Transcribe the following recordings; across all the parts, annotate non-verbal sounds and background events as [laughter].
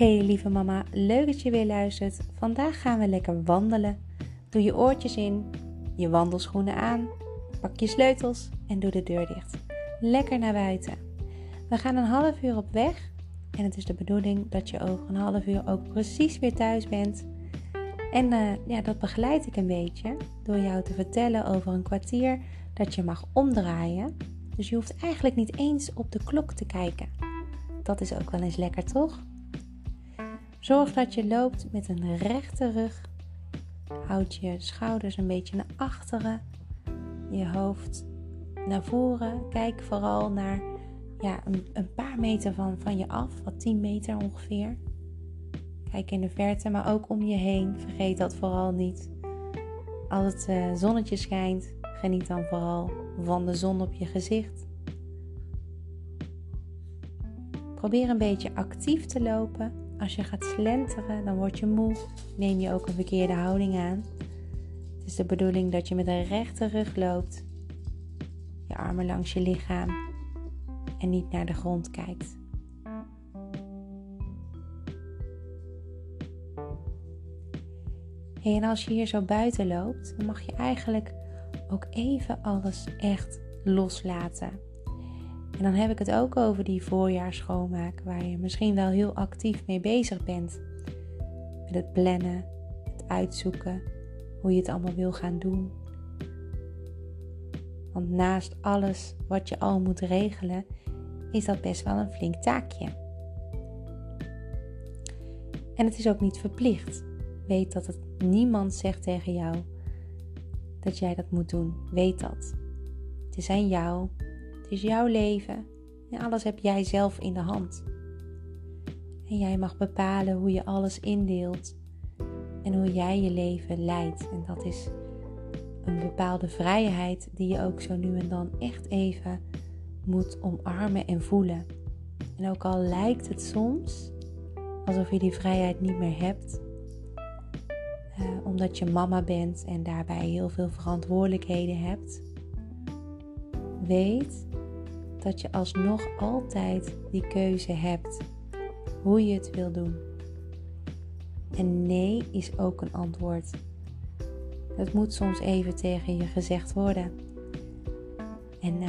Hey lieve mama, leuk dat je weer luistert. Vandaag gaan we lekker wandelen. Doe je oortjes in, je wandelschoenen aan, pak je sleutels en doe de deur dicht. Lekker naar buiten. We gaan een half uur op weg en het is de bedoeling dat je over een half uur ook precies weer thuis bent. En uh, ja, dat begeleid ik een beetje door jou te vertellen over een kwartier dat je mag omdraaien. Dus je hoeft eigenlijk niet eens op de klok te kijken. Dat is ook wel eens lekker, toch? Zorg dat je loopt met een rechte rug. Houd je schouders een beetje naar achteren. Je hoofd naar voren. Kijk vooral naar ja, een, een paar meter van, van je af, wat 10 meter ongeveer. Kijk in de verte, maar ook om je heen. Vergeet dat vooral niet. Als het uh, zonnetje schijnt, geniet dan vooral van de zon op je gezicht. Probeer een beetje actief te lopen. Als je gaat slenteren, dan word je moe. Neem je ook een verkeerde houding aan. Het is de bedoeling dat je met een rechte rug loopt. Je armen langs je lichaam en niet naar de grond kijkt. en als je hier zo buiten loopt, dan mag je eigenlijk ook even alles echt loslaten. En dan heb ik het ook over die voorjaarsschoonmaak, waar je misschien wel heel actief mee bezig bent. Met het plannen, het uitzoeken, hoe je het allemaal wil gaan doen. Want naast alles wat je al moet regelen, is dat best wel een flink taakje. En het is ook niet verplicht. Weet dat het niemand zegt tegen jou dat jij dat moet doen. Weet dat. Het is aan jou. Is jouw leven. En alles heb jij zelf in de hand. En jij mag bepalen hoe je alles indeelt. En hoe jij je leven leidt. En dat is een bepaalde vrijheid die je ook zo nu en dan echt even moet omarmen en voelen. En ook al lijkt het soms alsof je die vrijheid niet meer hebt, eh, omdat je mama bent en daarbij heel veel verantwoordelijkheden hebt, weet dat je alsnog altijd die keuze hebt hoe je het wil doen. En nee is ook een antwoord. Het moet soms even tegen je gezegd worden. En uh,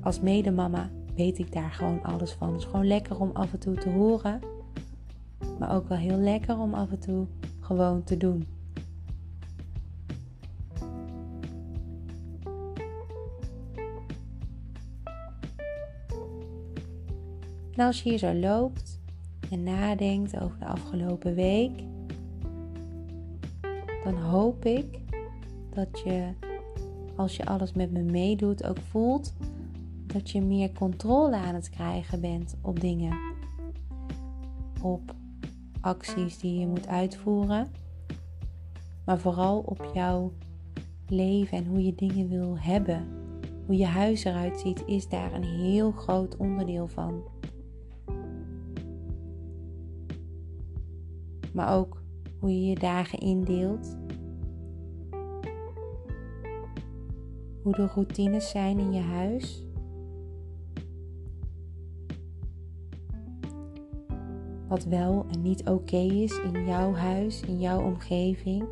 als medemama weet ik daar gewoon alles van. Het is gewoon lekker om af en toe te horen. Maar ook wel heel lekker om af en toe gewoon te doen. En als je hier zo loopt en nadenkt over de afgelopen week, dan hoop ik dat je, als je alles met me meedoet, ook voelt dat je meer controle aan het krijgen bent op dingen. Op acties die je moet uitvoeren. Maar vooral op jouw leven en hoe je dingen wil hebben. Hoe je huis eruit ziet, is daar een heel groot onderdeel van. Maar ook hoe je je dagen indeelt. Hoe de routines zijn in je huis. wat wel en niet oké is in jouw huis, in jouw omgeving.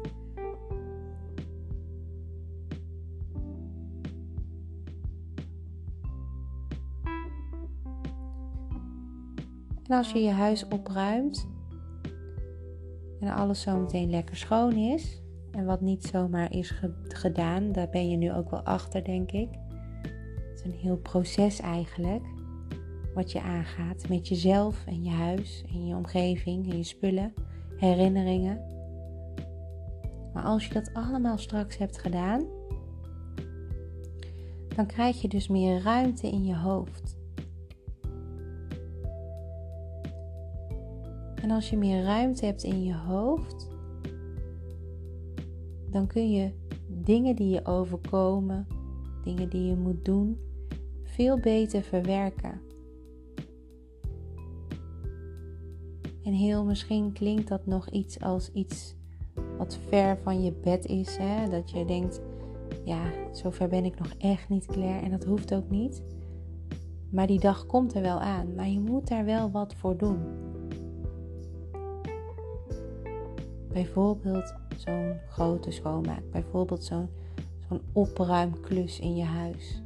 En als je je huis opruimt en alles zo meteen lekker schoon is, en wat niet zomaar is gedaan, daar ben je nu ook wel achter, denk ik. Het is een heel proces eigenlijk wat je aangaat met jezelf en je huis en je omgeving en je spullen, herinneringen. Maar als je dat allemaal straks hebt gedaan, dan krijg je dus meer ruimte in je hoofd. En als je meer ruimte hebt in je hoofd, dan kun je dingen die je overkomen, dingen die je moet doen, veel beter verwerken. En heel misschien klinkt dat nog iets als iets wat ver van je bed is. Hè? Dat je denkt, ja, zover ben ik nog echt niet klaar. En dat hoeft ook niet. Maar die dag komt er wel aan. Maar je moet daar wel wat voor doen. Bijvoorbeeld zo'n grote schoonmaak, bijvoorbeeld zo'n zo'n opruimklus in je huis.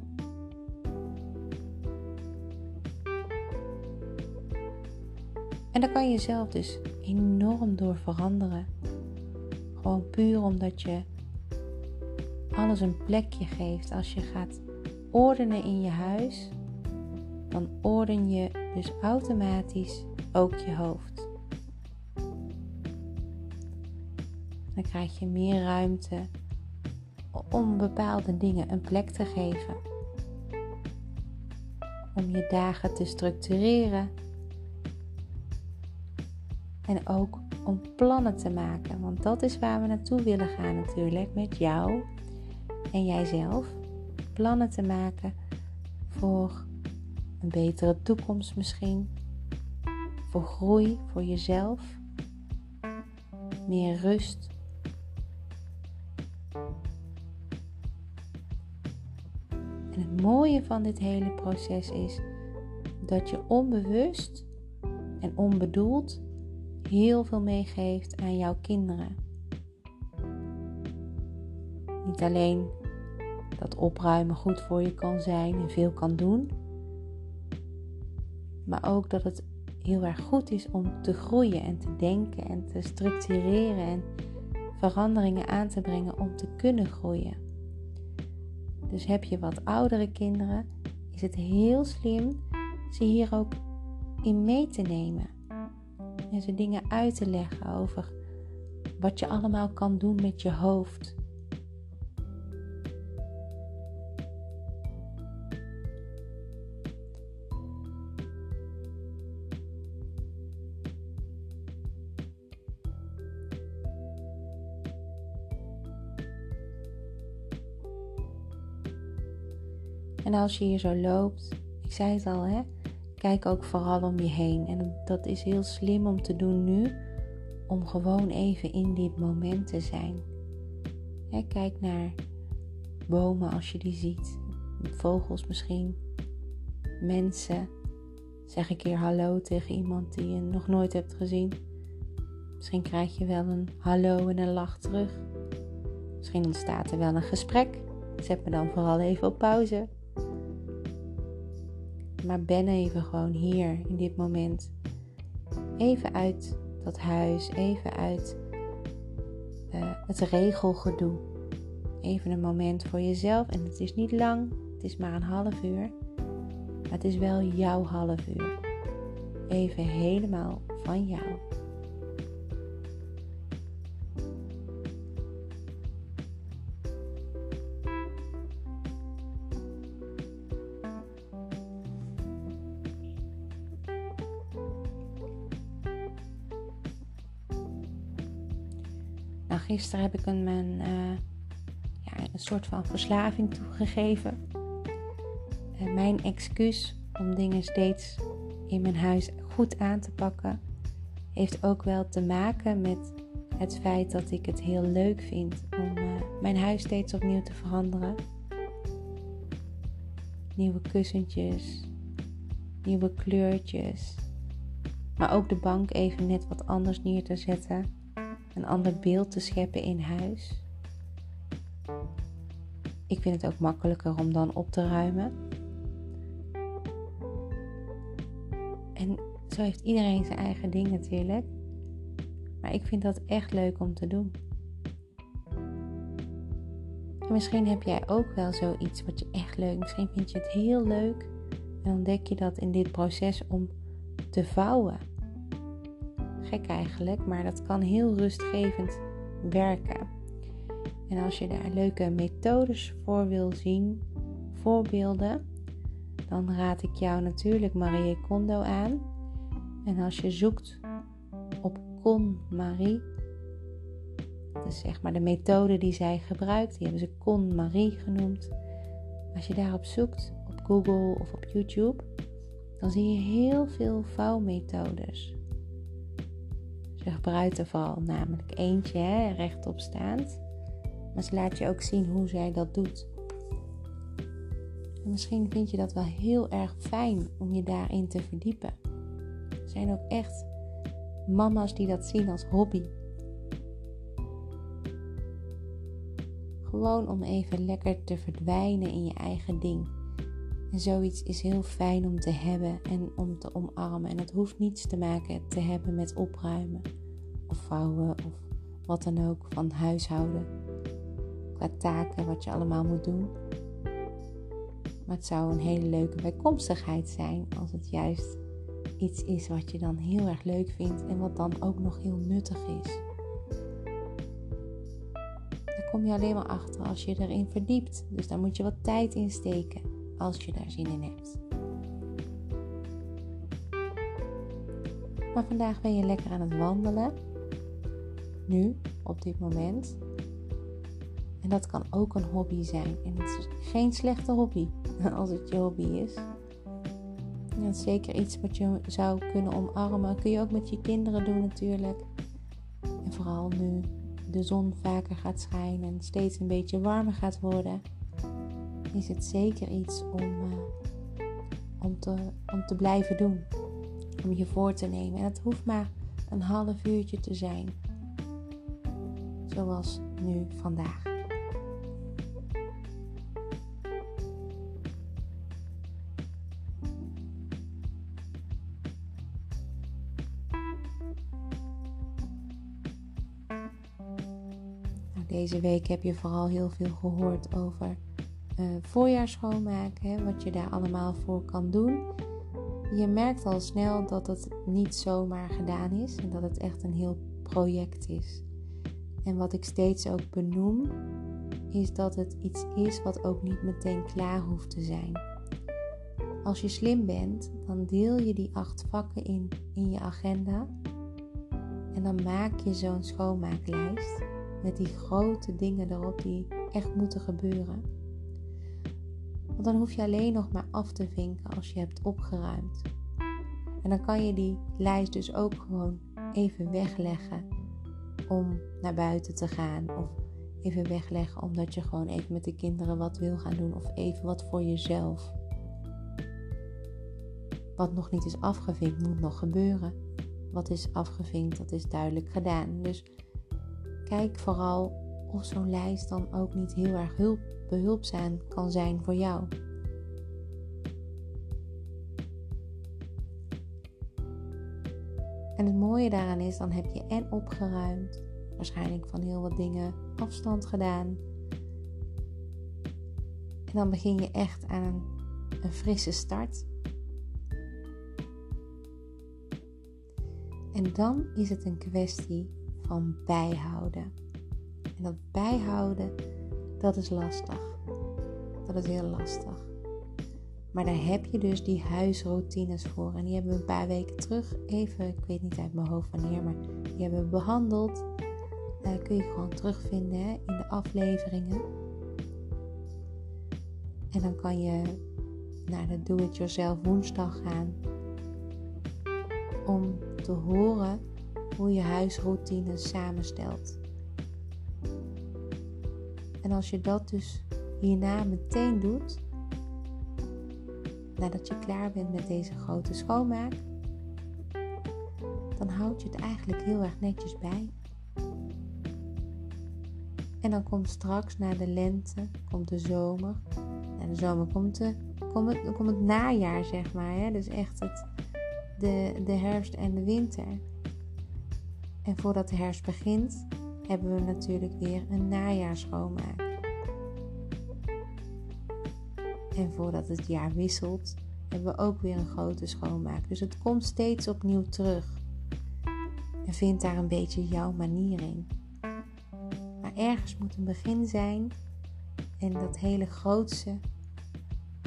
En daar kan je zelf dus enorm door veranderen. Gewoon puur omdat je alles een plekje geeft. Als je gaat ordenen in je huis, dan orden je dus automatisch ook je hoofd. Dan krijg je meer ruimte om bepaalde dingen een plek te geven. Om je dagen te structureren. En ook om plannen te maken. Want dat is waar we naartoe willen gaan natuurlijk. Met jou en jijzelf. Plannen te maken voor een betere toekomst misschien. Voor groei voor jezelf. Meer rust. Mooie van dit hele proces is dat je onbewust en onbedoeld heel veel meegeeft aan jouw kinderen. Niet alleen dat opruimen goed voor je kan zijn en veel kan doen, maar ook dat het heel erg goed is om te groeien en te denken en te structureren en veranderingen aan te brengen om te kunnen groeien. Dus heb je wat oudere kinderen, is het heel slim ze hier ook in mee te nemen. En ze dingen uit te leggen over wat je allemaal kan doen met je hoofd. En als je hier zo loopt, ik zei het al, hè, kijk ook vooral om je heen. En dat is heel slim om te doen nu, om gewoon even in dit moment te zijn. Kijk naar bomen als je die ziet, vogels misschien, mensen. Zeg een keer hallo tegen iemand die je nog nooit hebt gezien. Misschien krijg je wel een hallo en een lach terug. Misschien ontstaat er wel een gesprek. Zet me dan vooral even op pauze. Maar ben even gewoon hier in dit moment. Even uit dat huis, even uit uh, het regelgedoe. Even een moment voor jezelf. En het is niet lang, het is maar een half uur. Maar het is wel jouw half uur. Even helemaal van jou. Gisteren heb ik een, uh, ja, een soort van verslaving toegegeven. Uh, mijn excuus om dingen steeds in mijn huis goed aan te pakken, heeft ook wel te maken met het feit dat ik het heel leuk vind om uh, mijn huis steeds opnieuw te veranderen. Nieuwe kussentjes, nieuwe kleurtjes, maar ook de bank even net wat anders neer te zetten een ander beeld te scheppen in huis. Ik vind het ook makkelijker om dan op te ruimen. En zo heeft iedereen zijn eigen ding natuurlijk. Maar ik vind dat echt leuk om te doen. En misschien heb jij ook wel zoiets wat je echt leuk. Misschien vind je het heel leuk en ontdek je dat in dit proces om te vouwen. Eigenlijk, maar dat kan heel rustgevend werken. En als je daar leuke methodes voor wil zien, voorbeelden, dan raad ik jou natuurlijk Marie Kondo aan. En als je zoekt op Con Marie, is zeg maar de methode die zij gebruikt, die hebben ze Con Marie genoemd. Als je daarop zoekt op Google of op YouTube, dan zie je heel veel vouwmethodes vliegtuig bruitenval, namelijk eentje hè, rechtop staand. Maar ze laat je ook zien hoe zij dat doet. En misschien vind je dat wel heel erg fijn om je daarin te verdiepen. Er zijn ook echt mama's die dat zien als hobby. Gewoon om even lekker te verdwijnen in je eigen ding. En zoiets is heel fijn om te hebben en om te omarmen. En dat hoeft niets te maken te hebben met opruimen of vouwen of wat dan ook van huishouden. Qua taken, wat je allemaal moet doen. Maar het zou een hele leuke bijkomstigheid zijn als het juist iets is wat je dan heel erg leuk vindt en wat dan ook nog heel nuttig is. Daar kom je alleen maar achter als je erin verdiept. Dus daar moet je wat tijd in steken als je daar zin in hebt. Maar vandaag ben je lekker aan het wandelen. Nu, op dit moment. En dat kan ook een hobby zijn. En het is geen slechte hobby [laughs] als het je hobby is. Ja, zeker iets wat je zou kunnen omarmen. Kun je ook met je kinderen doen natuurlijk. En vooral nu de zon vaker gaat schijnen en steeds een beetje warmer gaat worden, is het zeker iets om, uh, om, te, om te blijven doen. Om je voor te nemen. En het hoeft maar een half uurtje te zijn. Zoals nu vandaag. Deze week heb je vooral heel veel gehoord over uh, voorjaar schoonmaken, wat je daar allemaal voor kan doen. Je merkt al snel dat het niet zomaar gedaan is en dat het echt een heel project is. En wat ik steeds ook benoem, is dat het iets is wat ook niet meteen klaar hoeft te zijn. Als je slim bent, dan deel je die acht vakken in in je agenda en dan maak je zo'n schoonmaaklijst met die grote dingen erop die echt moeten gebeuren. Want dan hoef je alleen nog maar af te vinken als je hebt opgeruimd. En dan kan je die lijst dus ook gewoon even wegleggen om naar buiten te gaan. Of even wegleggen omdat je gewoon even met de kinderen wat wil gaan doen. Of even wat voor jezelf. Wat nog niet is afgevinkt moet nog gebeuren. Wat is afgevinkt, dat is duidelijk gedaan. Dus Kijk vooral of zo'n lijst dan ook niet heel erg hulp, behulpzaam kan zijn voor jou. En het mooie daaraan is, dan heb je en opgeruimd, waarschijnlijk van heel wat dingen afstand gedaan. En dan begin je echt aan een, een frisse start. En dan is het een kwestie van bijhouden. En dat bijhouden, dat is lastig. Dat is heel lastig. Maar daar heb je dus die huisroutines voor. En die hebben we een paar weken terug even, ik weet niet uit mijn hoofd wanneer, maar die hebben we behandeld. Uh, kun je gewoon terugvinden hè, in de afleveringen. En dan kan je naar de Do-It-Yourself woensdag gaan. Om te horen hoe je huisroutine samenstelt. En als je dat dus hierna meteen doet, nadat je klaar bent met deze grote schoonmaak, dan houd je het eigenlijk heel erg netjes bij. En dan komt straks na de lente, komt de zomer. Na de zomer komt, de, komt, het, komt het najaar, zeg maar. Hè? Dus echt het, de, de herfst en de winter. En voordat de herfst begint, hebben we natuurlijk weer een najaarschoonmaak. En voordat het jaar wisselt, hebben we ook weer een grote schoonmaak. Dus het komt steeds opnieuw terug. En vind daar een beetje jouw manier in. Maar ergens moet een begin zijn en dat hele grootse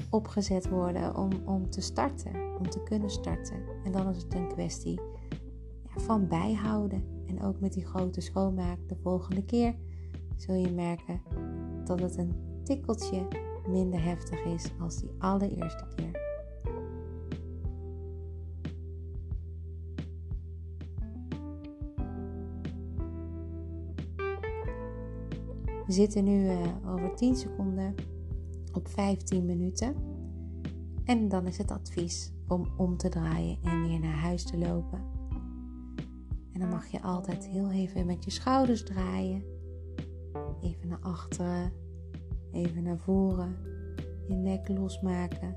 opgezet worden om, om te starten, om te kunnen starten. En dan is het een kwestie van bijhouden. En ook met die grote schoonmaak de volgende keer zul je merken dat het een tikkeltje minder heftig is als die allereerste keer. We zitten nu uh, over 10 seconden op 15 minuten. En dan is het advies om om te draaien en weer naar huis te lopen. Dan mag je altijd heel even met je schouders draaien. Even naar achteren, even naar voren. Je nek losmaken.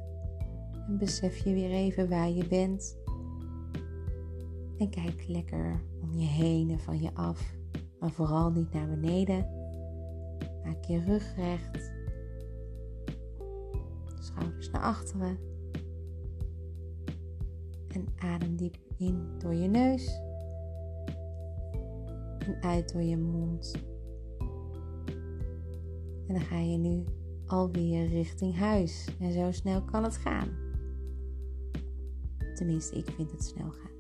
En besef je weer even waar je bent. En kijk lekker om je heen en van je af. Maar vooral niet naar beneden. Maak je rug recht. Schouders naar achteren. En adem diep in door je neus. En uit door je mond. En dan ga je nu alweer richting huis. En zo snel kan het gaan. Tenminste, ik vind het snel gaan.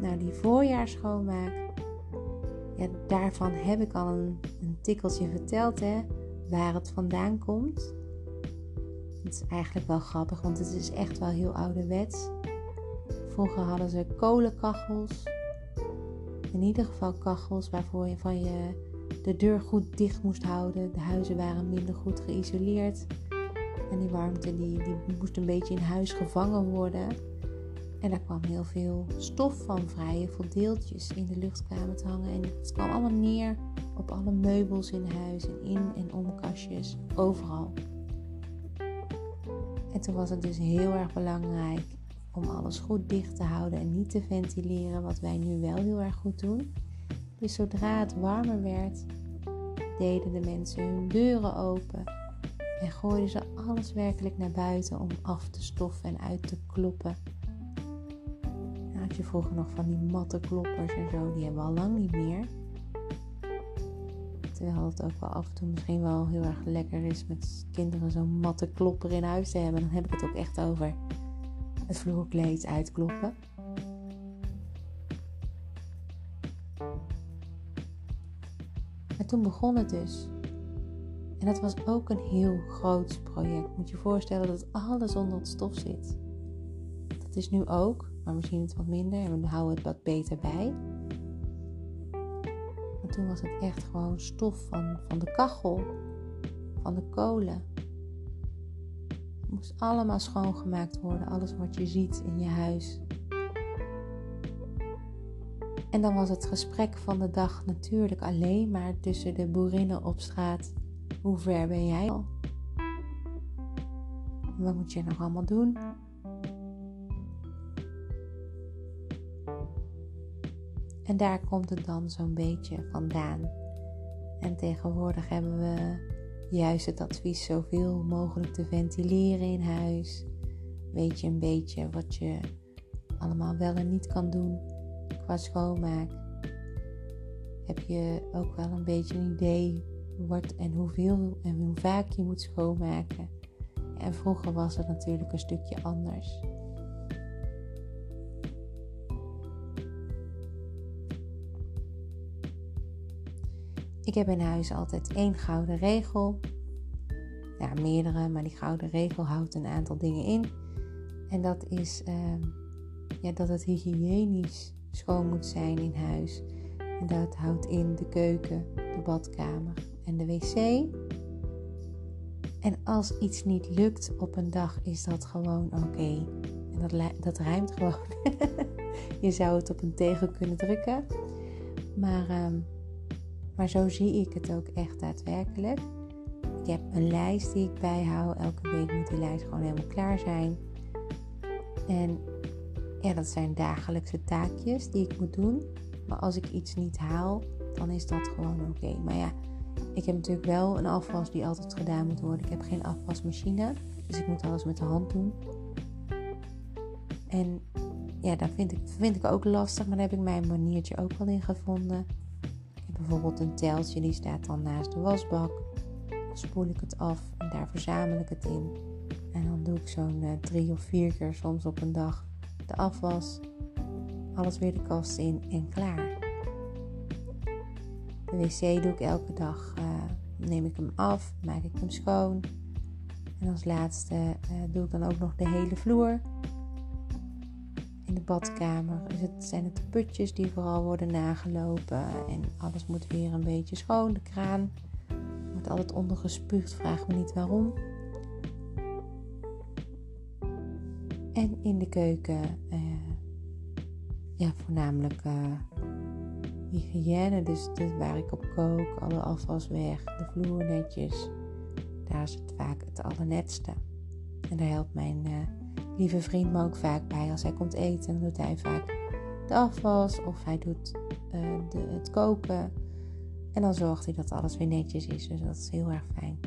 Nou, die voorjaarschoonmaak, ja, daarvan heb ik al een, een tikkeltje verteld, hè, waar het vandaan komt. Het is eigenlijk wel grappig, want het is echt wel heel ouderwets. Vroeger hadden ze kolenkachels. In ieder geval kachels waarvoor je van je de deur goed dicht moest houden. De huizen waren minder goed geïsoleerd. En die warmte die, die moest een beetje in huis gevangen worden. En daar kwam heel veel stof van vrij, heel veel deeltjes in de luchtkamer te hangen. En het kwam allemaal neer op alle meubels in huis en in en om kastjes, overal. En toen was het dus heel erg belangrijk om alles goed dicht te houden en niet te ventileren, wat wij nu wel heel erg goed doen. Dus zodra het warmer werd, deden de mensen hun deuren open en gooiden ze alles werkelijk naar buiten om af te stoffen en uit te kloppen. Nou, had je vroeger nog van die matte kloppers en zo, die hebben we al lang niet meer. Terwijl het ook wel af en toe misschien wel heel erg lekker is met kinderen zo'n matte klopper in huis te hebben. Dan heb ik het ook echt over het vloerkleed uitkloppen. Maar toen begon het dus. En dat was ook een heel groot project. Moet je je voorstellen dat alles onder het stof zit. Dat is nu ook, maar misschien het wat minder en we houden het wat beter bij. Toen was het echt gewoon stof van, van de kachel, van de kolen. Het moest allemaal schoongemaakt worden, alles wat je ziet in je huis. En dan was het gesprek van de dag natuurlijk alleen maar tussen de boerinnen op straat. Hoe ver ben jij al? Wat moet je nog allemaal doen? En daar komt het dan zo'n beetje vandaan. En tegenwoordig hebben we juist het advies zoveel mogelijk te ventileren in huis. Weet je een beetje wat je allemaal wel en niet kan doen qua schoonmaak. Heb je ook wel een beetje een idee wat en hoeveel en hoe vaak je moet schoonmaken. En vroeger was het natuurlijk een stukje anders. Ik heb in huis altijd één gouden regel. Ja, meerdere, maar die gouden regel houdt een aantal dingen in. En dat is uh, ja, dat het hygiënisch schoon moet zijn in huis. En dat houdt in de keuken, de badkamer en de wc. En als iets niet lukt op een dag, is dat gewoon oké. En dat, dat ruimt gewoon. [laughs] je zou het op een tegel kunnen drukken. Maar, um, maar zo zie ik het ook echt daadwerkelijk. Ik heb een lijst die ik bijhoud. Elke week moet die lijst gewoon helemaal klaar zijn. En ja, dat zijn dagelijkse taakjes die ik moet doen. Maar als ik iets niet haal, dan is dat gewoon oké. Maar ja, ik heb natuurlijk wel een afwas die altijd gedaan moet worden. Ik heb geen afwasmachine, dus ik moet alles met de hand doen. En ja, dat vind ik, vind ik ook lastig, maar daar heb ik mijn maniertje ook wel in gevonden. Bijvoorbeeld een teltje, die staat dan naast de wasbak. Dan spoel ik het af en daar verzamel ik het in. En dan doe ik zo'n uh, drie of vier keer soms op een dag de afwas, alles weer de kast in en klaar. De wc doe ik elke dag, uh, neem ik hem af, maak ik hem schoon. En als laatste uh, doe ik dan ook nog de hele vloer. In de badkamer is het, zijn het putjes die vooral worden nagelopen. En alles moet weer een beetje schoon. De kraan wordt altijd ondergespuugd, vraag me niet waarom. En in de keuken uh, ja, voornamelijk uh, hygiëne. Dus, dus waar ik op kook, alle afwas weg, de vloer netjes. Daar is het vaak het allernetste. En daar helpt mijn uh, lieve vriend me ook vaak bij. Als hij komt eten, dan doet hij vaak de afwas of hij doet de, het koken. En dan zorgt hij dat alles weer netjes is. Dus dat is heel erg fijn.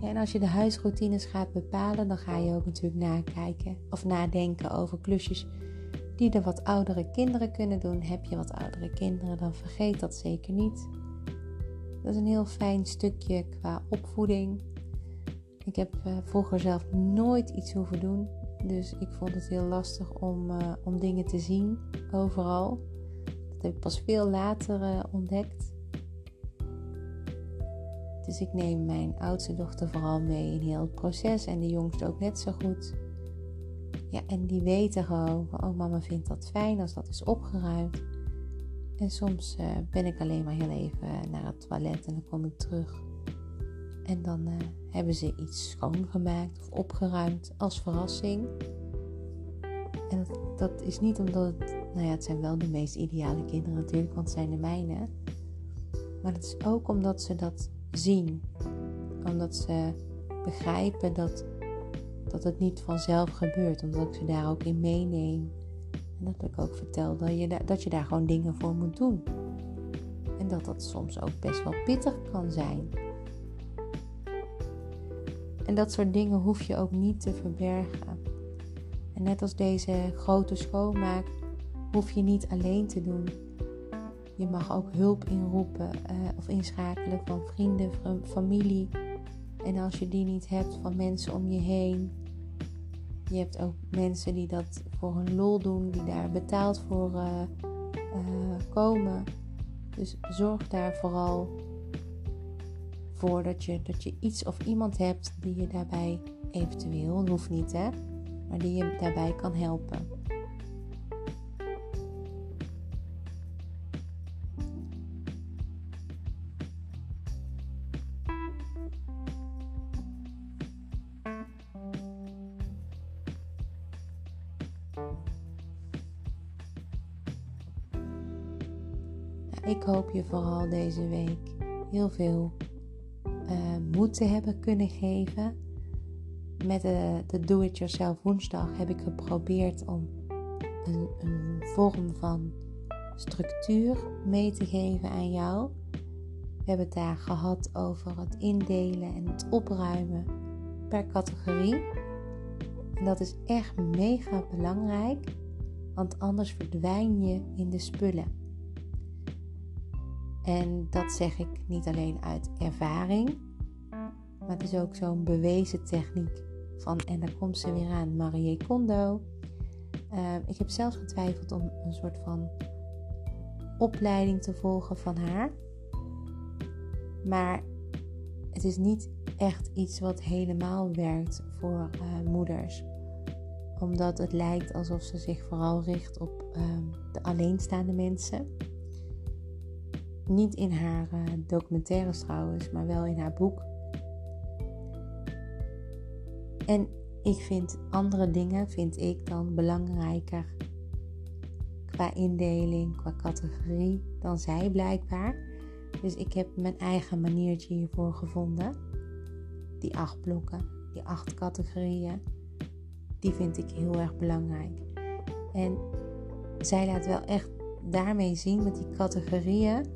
en als je de huisroutines gaat bepalen, dan ga je ook natuurlijk nakijken of nadenken over klusjes die de wat oudere kinderen kunnen doen. Heb je wat oudere kinderen, dan vergeet dat zeker niet. Dat is een heel fijn stukje qua opvoeding. Ik heb uh, vroeger zelf nooit iets hoeven doen. Dus ik vond het heel lastig om, uh, om dingen te zien overal. Dat heb ik pas veel later uh, ontdekt. Dus ik neem mijn oudste dochter vooral mee in heel het proces en de jongste ook net zo goed. Ja, en die weten gewoon, oh mama vindt dat fijn als dat is opgeruimd. En soms uh, ben ik alleen maar heel even naar het toilet en dan kom ik terug. En dan uh, hebben ze iets schoongemaakt of opgeruimd als verrassing. En dat, dat, is niet omdat het, nou ja, het zijn wel de meest ideale kinderen natuurlijk, want het zijn de mijne. Maar het is ook omdat ze dat zien. Omdat ze begrijpen dat, dat het niet vanzelf gebeurt. Omdat ik ze daar ook in meeneem. En dat ik ook vertel dat je, dat je daar gewoon dingen voor moet doen. En dat dat soms ook best wel pittig kan zijn. En dat soort dingen hoef je ook niet te verbergen. En net als deze grote schoonmaak hoef je niet alleen te doen. Je mag ook hulp inroepen uh, of inschakelen van vrienden, familie. En als je die niet hebt, van mensen om je heen. Je hebt ook mensen die dat voor hun lol doen, die daar betaald voor uh, uh, komen. Dus zorg daar vooral voor dat je, dat je iets of iemand hebt die je daarbij eventueel, hoeft niet hè, maar die je daarbij kan helpen. Ik hoop je vooral deze week heel veel uh, moed te hebben kunnen geven. Met de, de Do-It-Yourself woensdag heb ik geprobeerd om een, een vorm van structuur mee te geven aan jou. We hebben het daar gehad over het indelen en het opruimen per categorie. En dat is echt mega belangrijk, want anders verdwijn je in de spullen. En dat zeg ik niet alleen uit ervaring, maar het is ook zo'n bewezen techniek van, en daar komt ze weer aan, Marie Kondo. Uh, ik heb zelfs getwijfeld om een soort van opleiding te volgen van haar. Maar het is niet echt iets wat helemaal werkt voor uh, moeders. Omdat het lijkt alsof ze zich vooral richt op uh, de alleenstaande mensen. Niet in haar uh, documentaires trouwens, maar wel in haar boek. En ik vind andere dingen, vind ik dan belangrijker qua indeling, qua categorie dan zij blijkbaar. Dus ik heb mijn eigen maniertje hiervoor gevonden. Die acht blokken, die acht categorieën, die vind ik heel erg belangrijk. En zij laat wel echt daarmee zien met die categorieën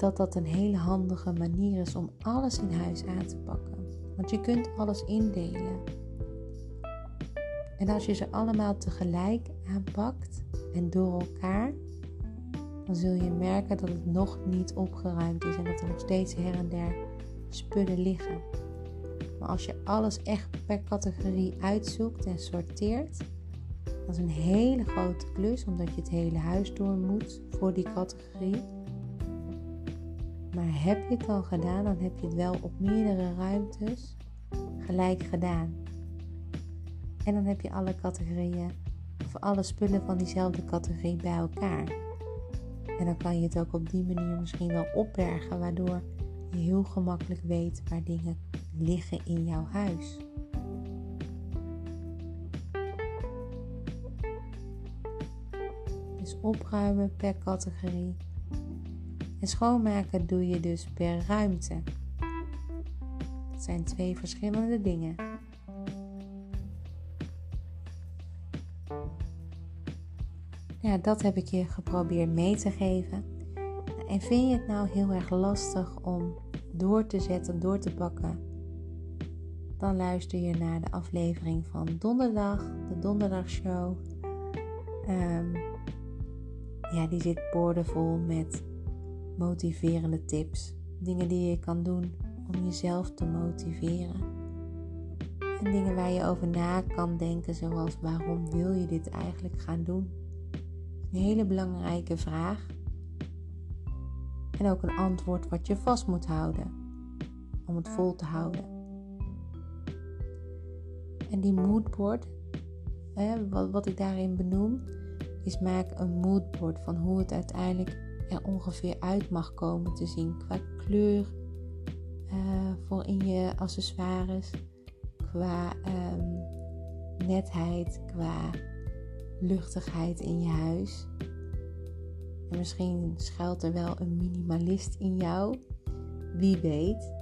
dat dat een hele handige manier is om alles in huis aan te pakken. Want je kunt alles indelen. En als je ze allemaal tegelijk aanpakt en door elkaar, dan zul je merken dat het nog niet opgeruimd is en dat er nog steeds her en der spullen liggen. Maar als je alles echt per categorie uitzoekt en sorteert, dat is een hele grote klus, omdat je het hele huis door moet voor die categorie. Maar heb je het al gedaan, dan heb je het wel op meerdere ruimtes gelijk gedaan. En dan heb je alle categorieën of alle spullen van diezelfde categorie bij elkaar. En dan kan je het ook op die manier misschien wel opbergen, waardoor je heel gemakkelijk weet waar dingen liggen in jouw huis. Dus opruimen per categorie en schoonmaken doe je dus per ruimte. Dat zijn twee verschillende dingen. Ja, dat heb ik je geprobeerd mee te geven. En vind je het nou heel erg lastig om door te zetten, door te pakken? Dan luister je naar de aflevering van donderdag, de donderdagshow. Um, ja, die zit boordevol met motiverende tips. Dingen die je kan doen om jezelf te motiveren. En dingen waar je over na kan denken, zoals waarom wil je dit eigenlijk gaan doen? Een hele belangrijke vraag. En ook een antwoord wat je vast moet houden om het vol te houden. En die moodboard, wat, wat ik daarin benoem, is maak een moodboard van hoe het uiteindelijk er ongeveer uit mag komen te zien qua kleur uh, voor in je accessoires, qua um, netheid, qua luchtigheid in je huis. En misschien schuilt er wel een minimalist in jou. Wie weet.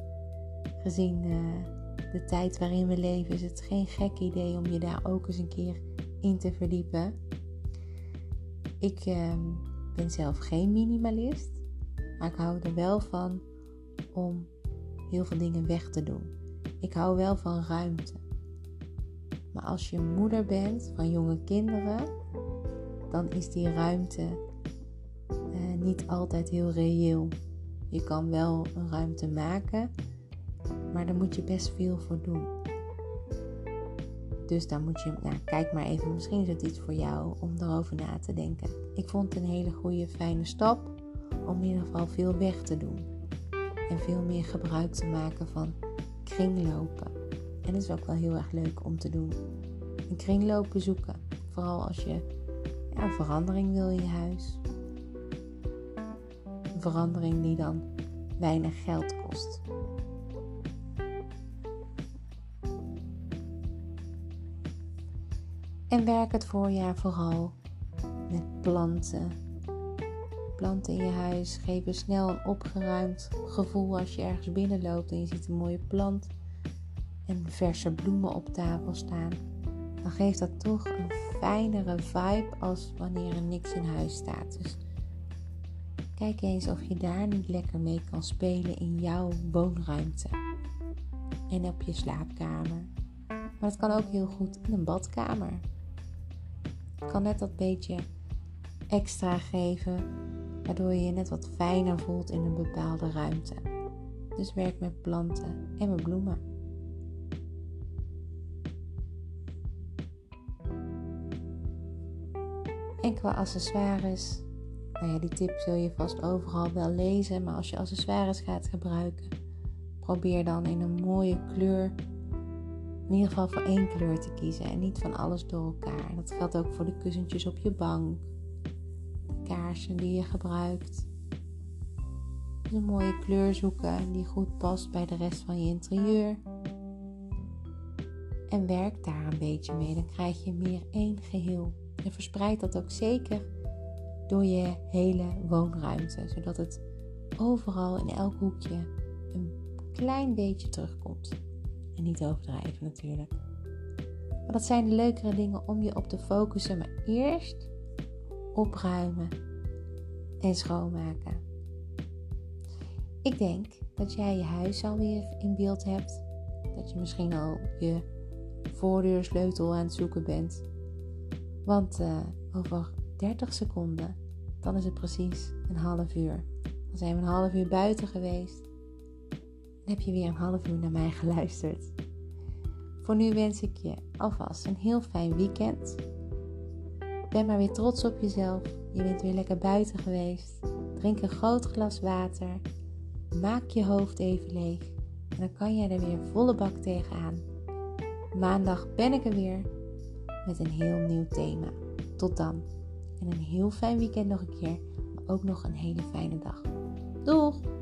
Gezien uh, de tijd waarin we leven is het geen gek idee om je daar ook eens een keer in te verdiepen. Ik uh, ben zelf geen minimalist, maar ik hou er wel van om heel veel dingen weg te doen. Ik hou wel van ruimte. Maar als je moeder bent van jonge kinderen, dan is die ruimte eh, niet altijd heel reëel. Je kan wel een ruimte maken, maar daar moet je best veel voor doen. Dus dan moet je, nou, kijk maar even, misschien is het iets voor jou om erover na te denken. Ik vond het een hele goede, fijne stap om in ieder geval veel weg te doen. En veel meer gebruik te maken van kringlopen. En is ook wel heel erg leuk om te doen. Een kringlopen zoeken. Vooral als je ja, verandering wil in je huis. Een verandering die dan weinig geld En werk het voorjaar vooral met planten. Planten in je huis geven snel een opgeruimd gevoel als je ergens binnenloopt en je ziet een mooie plant en verse bloemen op tafel staan. Dan geeft dat toch een fijnere vibe als wanneer er niks in huis staat. Dus kijk eens of je daar niet lekker mee kan spelen in jouw woonruimte en op je slaapkamer. Maar het kan ook heel goed in een badkamer kan net dat beetje extra geven, waardoor je je net wat fijner voelt in een bepaalde ruimte. Dus werk met planten en met bloemen. En qua accessoires, nou ja, die tip zul je vast overal wel lezen, maar als je accessoires gaat gebruiken, probeer dan in een mooie kleur in ieder geval voor één kleur te kiezen en niet van alles door elkaar. Dat geldt ook voor de kussentjes op je bank, de kaarsen die je gebruikt. Dus een mooie kleur zoeken die goed past bij de rest van je interieur. En werk daar een beetje mee, dan krijg je meer één geheel. En verspreid dat ook zeker door je hele woonruimte, zodat het overal in elk hoekje een klein beetje terugkomt. En niet overdrijven natuurlijk. Maar dat zijn de leukere dingen om je op te focussen. Maar eerst opruimen en schoonmaken. Ik denk dat jij je huis alweer in beeld hebt. Dat je misschien al je voordeursleutel aan het zoeken bent. Want uh, over 30 seconden, dan is het precies een half uur. Dan zijn we een half uur buiten geweest heb je weer een half uur naar mij geluisterd. Voor nu wens ik je alvast een heel fijn weekend. Ben maar weer trots op jezelf. Je bent weer lekker buiten geweest. Drink een groot glas water. Maak je hoofd even leeg. En dan kan jij er weer volle bak tegenaan. Maandag ben ik er weer met een heel nieuw thema. Tot dan. En een heel fijn weekend nog een keer. Maar ook nog een hele fijne dag. Doeg!